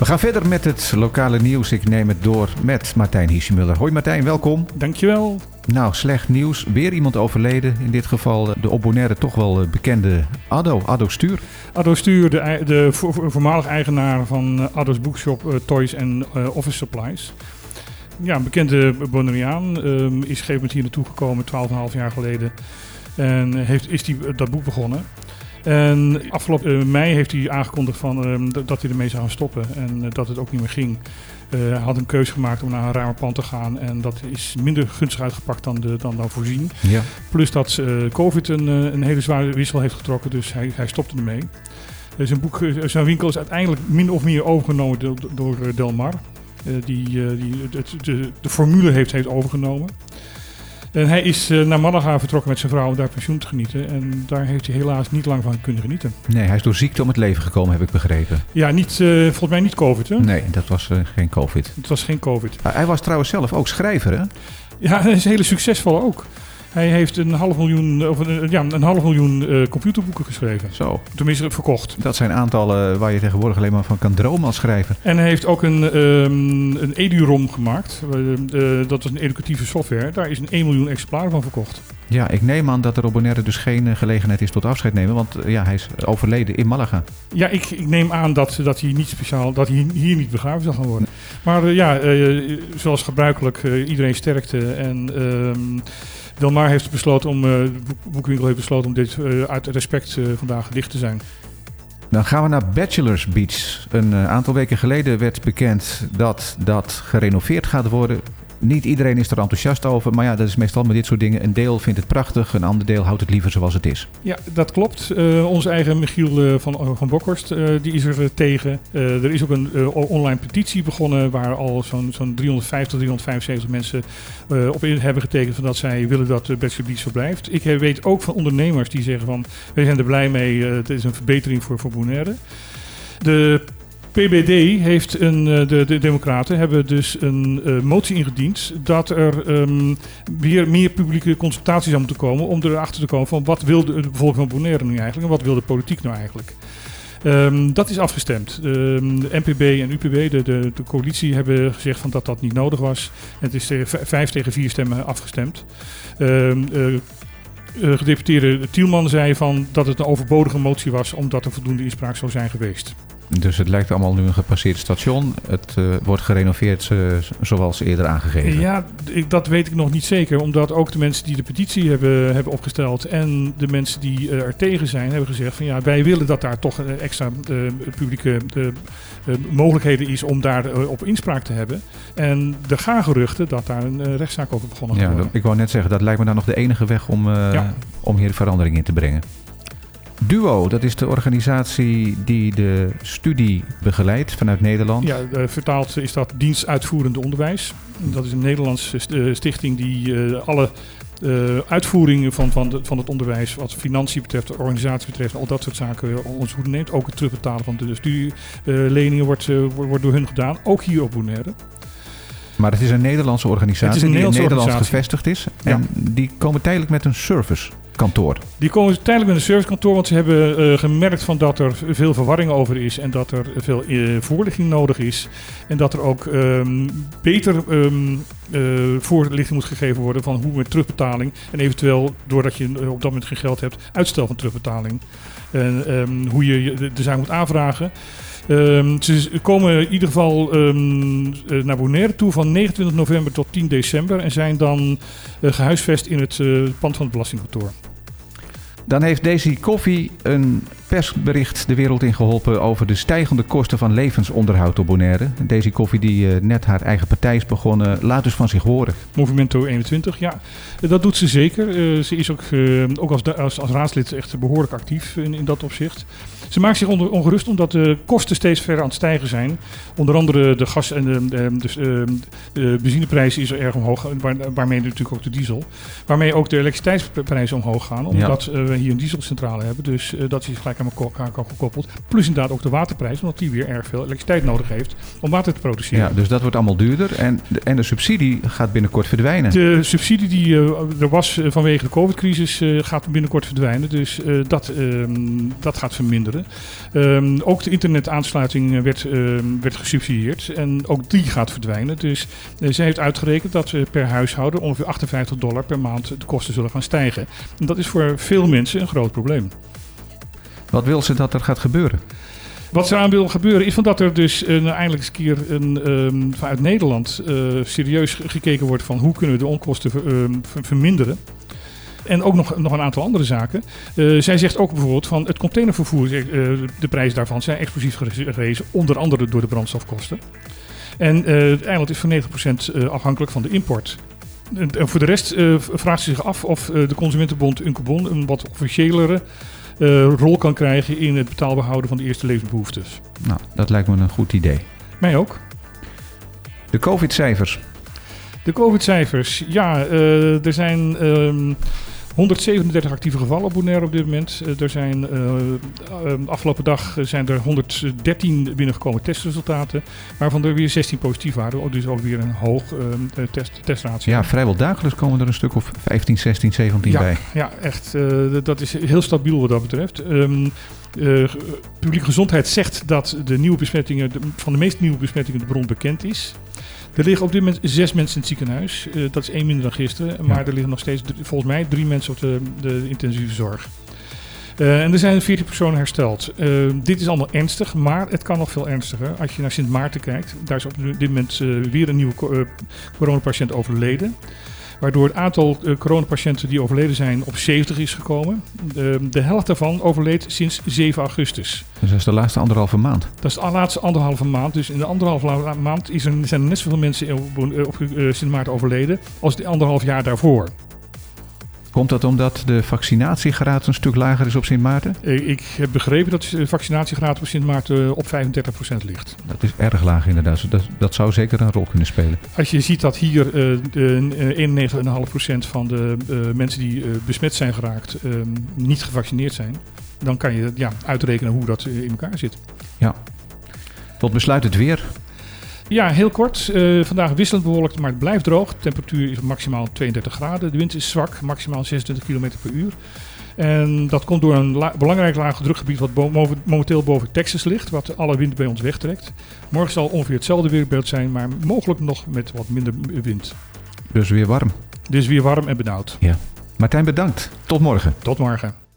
We gaan verder met het lokale nieuws. Ik neem het door met Martijn Hiesemuller. Hoi Martijn, welkom. Dankjewel. Nou, slecht nieuws. Weer iemand overleden. In dit geval de op Bonaire toch wel bekende Addo, Addo Stuur. Addo Stuur, de, de voormalig eigenaar van Addo's Bookshop Toys en Office Supplies. Ja, een bekende Bonaireaan. Um, is op een gegeven moment hier naartoe gekomen, 12,5 jaar geleden. En heeft, is die, dat boek begonnen. En afgelopen mei heeft hij aangekondigd van, um, dat hij ermee zou gaan stoppen en uh, dat het ook niet meer ging. Uh, hij had een keuze gemaakt om naar een ruimer pand te gaan en dat is minder gunstig uitgepakt dan, de, dan, dan voorzien. Ja. Plus dat COVID een, een, hele zware wissel heeft getrokken, dus hij, hij stopte ermee. zijn, boek, zijn winkel is uiteindelijk min of meer overgenomen door, door Delmar, die, die de, de, de formule heeft, heeft overgenomen. En hij is uh, naar Malaga vertrokken met zijn vrouw om daar pensioen te genieten. En daar heeft hij helaas niet lang van kunnen genieten. Nee, hij is door ziekte om het leven gekomen, heb ik begrepen. Ja, niet, uh, volgens mij niet COVID, hè? Nee, dat was uh, geen COVID. Het was geen COVID. hij was trouwens zelf ook schrijver, hè? Ja, hij is een hele succesvolle ook. Hij heeft een half miljoen, of een, ja, een half miljoen uh, computerboeken geschreven. Zo. Tenminste, verkocht. Dat zijn aantallen waar je tegenwoordig alleen maar van kan dromen als schrijver. En hij heeft ook een, um, een EduROM gemaakt. Uh, dat was een educatieve software. Daar is een 1 miljoen exemplaren van verkocht. Ja, ik neem aan dat er op Bonaire dus geen gelegenheid is tot afscheid nemen. Want ja, hij is overleden in Malaga. Ja, ik, ik neem aan dat, dat hij niet speciaal, dat hij hier niet begraven zal gaan worden. Maar uh, ja, zoals gebruikelijk, iedereen sterkte. En... Delmar heeft besloten om, de boekwinkel heeft besloten om dit uh, uit respect uh, vandaag dicht te zijn. Dan gaan we naar Bachelors Beach. Een aantal weken geleden werd bekend dat dat gerenoveerd gaat worden. Niet iedereen is er enthousiast over, maar ja, dat is meestal met dit soort dingen. Een deel vindt het prachtig, een ander deel houdt het liever zoals het is. Ja, dat klopt. Uh, onze eigen Michiel uh, van, uh, van Bokhorst, die is er tegen. er is ook een online petitie begonnen waar al zo'n zo'n 350, 375 mensen op in hebben getekend van dat zij willen dat de Bachelor Beach verblijft. Ik weet ook van ondernemers die zeggen van, wij zijn er blij mee, het is een verbetering voor, voor Bonaire. De PBD heeft een, de, de Democraten hebben dus een uh, motie ingediend dat er um, weer meer publieke consultaties zou moeten komen om erachter te komen van wat wil de, de bevolking van Bonaire nu eigenlijk en wat wil de politiek nou eigenlijk. Um, dat is afgestemd. Um, de NPB en UPB, de, de, de, coalitie, hebben gezegd van dat dat niet nodig was. Het is vijf tegen vier stemmen afgestemd. Um, uh, gedeputeerde Tielman zei van dat het een overbodige motie was omdat er voldoende inspraak zou zijn geweest. Dus het lijkt allemaal nu een gepasseerd station. Het uh, wordt gerenoveerd uh, zoals eerder aangegeven. Ja, ik, dat weet ik nog niet zeker. Omdat ook de mensen die de petitie hebben, hebben opgesteld en de mensen die uh, er tegen zijn, hebben gezegd van ja, wij willen dat daar toch extra publieke mogelijkheden is om daar op inspraak te hebben. En er gaan geruchten dat daar een rechtszaak over begonnen gaat ja, worden. Ik wou net zeggen, dat lijkt me dan nog de enige weg om, ja. om hier verandering in te brengen. Duo, dat is de organisatie die de studie begeleidt vanuit Nederland. Ja, uh, vertaald is dat Dienst Uitvoerend Onderwijs. Dat is een Nederlandse stichting die uh, alle uh, uitvoeringen van, van, de, van het onderwijs, wat financiën betreft, organisatie betreft, al dat soort zaken ons hoede neemt. Ook het terugbetalen van de studieleningen wordt, wordt door hun gedaan, ook hier op Bonaire. Maar het is een Nederlandse organisatie een die in Nederland gevestigd is. En ja. die komen tijdelijk met een servicekantoor. Die komen tijdelijk met een servicekantoor, want ze hebben uh, gemerkt van dat er veel verwarring over is en dat er veel uh, voorlichting nodig is. En dat er ook um, beter um, uh, voorlichting moet gegeven worden van hoe met terugbetaling en eventueel, doordat je op dat moment geen geld hebt, uitstel van terugbetaling. En um, hoe je de, zaak moet aanvragen. Ze komen in ieder geval naar Bonaire toe van 29 november tot 10 december en zijn dan gehuisvest in het pand van het belastingkantoor. Dan heeft Daisy Koffie een persbericht de wereld in geholpen over de stijgende kosten van levensonderhoud op Bonaire. Daisy Koffie, die uh, net haar eigen partij is begonnen, laat dus van zich horen. Movimento 21, ja, dat doet ze zeker. Uh, ze is ook, uh, ook als, als, als, raadslid echt behoorlijk actief in, in dat opzicht. Ze maakt zich onder, ongerust omdat de kosten steeds verder aan het stijgen zijn. Onder andere de gas- en de, de, de, de benzineprijs is er erg omhoog, waar, waarmee natuurlijk ook de diesel. Waarmee ook de elektriciteitsprijzen omhoog gaan, omdat ja. we hier een dieselcentrale hebben. Dus dat is gelijk aan elkaar gekoppeld. Plus inderdaad ook de waterprijs, omdat die weer erg veel elektriciteit nodig heeft om water te produceren. Ja, dus dat wordt allemaal duurder. En de, en de subsidie gaat binnenkort verdwijnen. De subsidie die er was vanwege de COVID-crisis gaat binnenkort verdwijnen. Dus dat, ehm, dat gaat verminderen. Ehm, ook de internetaansluiting werd, ehm, werd gesubsidieerd. En ook die gaat verdwijnen. Dus zij heeft uitgerekend dat per huishouden ongeveer 58 dollar per maand de kosten zullen gaan stijgen. En dat is voor veel mensen een groot probleem. Wat wil ze dat er gaat gebeuren? Wat ze aan wil gebeuren is van dat er dus een, eindelijk eens een keer een, um, vanuit Nederland uh, serieus gekeken wordt van hoe kunnen we de onkosten ver, um, verminderen. En ook nog, nog een aantal andere zaken. Uh, zij zegt ook bijvoorbeeld van het containervervoer, uh, de prijzen daarvan zijn explosief gerezen, onder andere door de brandstofkosten. En het eiland is voor 90% afhankelijk van de import. En voor de rest uh, vraagt ze zich af of uh, de Consumentenbond Uncobon een wat officiëlere uh, rol kan krijgen in het betaalbaar houden van de eerste levensbehoeftes. Nou, dat lijkt me een goed idee. Mij ook. De COVID-cijfers. De COVID-cijfers. Ja, er zijn. Um, 137 actieve gevallen op Bonaire op dit moment. Uh, er zijn, uh, uh, afgelopen dag zijn er 113 binnengekomen testresultaten, waarvan er weer 16 positief waren. Dus ook weer een hoog test, testratio. Ja, vrijwel dagelijks komen er een stuk of 15, 16, 17 ja, bij. Ja, echt. dat is heel stabiel wat dat betreft. Um, uh, publieke gezondheid zegt dat de nieuwe besmettingen, de, van de meest nieuwe besmettingen de bron bekend is. Er liggen op dit moment zes mensen in het ziekenhuis. Uh, dat is één minder dan gisteren. Maar er liggen nog steeds, volgens mij, drie mensen op de, de intensieve zorg. Uh, en er zijn 14 personen hersteld. Uh, dit is allemaal ernstig, maar het kan nog veel ernstiger. Als je naar Sint Maarten kijkt, daar is op dit moment weer een nieuwe coronapatiënt overleden. Waardoor het aantal uh, coronapatiënten die overleden zijn op 70 is gekomen. De, de helft daarvan overleed sinds 7 augustus. Dus dat is de laatste anderhalve maand? Dat is de laatste anderhalve maand. Dus in de anderhalve maand is er, zijn er net zoveel mensen op, op uh, Sint Maarten overleden als de anderhalf jaar daarvoor. Komt dat omdat de vaccinatiegraad een stuk lager is op Sint Maarten? Ik heb begrepen dat de vaccinatiegraad op Sint Maarten op 35% ligt. Dat is erg laag inderdaad. Dat, dat zou zeker een rol kunnen spelen. Als je ziet dat hier uh, 91,5% van de uh, mensen die uh, besmet zijn geraakt niet gevaccineerd zijn, dan kan je ja, uitrekenen hoe dat in elkaar zit. Ja. Tot besluit het weer. Ja, heel kort. Uh, vandaag wisselend bewolkt, maar het blijft droog. De temperatuur is maximaal 32 graden. De wind is zwak, maximaal 26 km per uur. En dat komt door een la belangrijk lage drukgebied wat bo momenteel boven Texas ligt, wat alle wind bij ons wegtrekt. Morgen zal ongeveer hetzelfde weerbeeld zijn, maar mogelijk nog met wat minder wind. Dus weer warm. Dus weer warm en benauwd. Ja. Martijn, bedankt. Tot morgen. Tot morgen.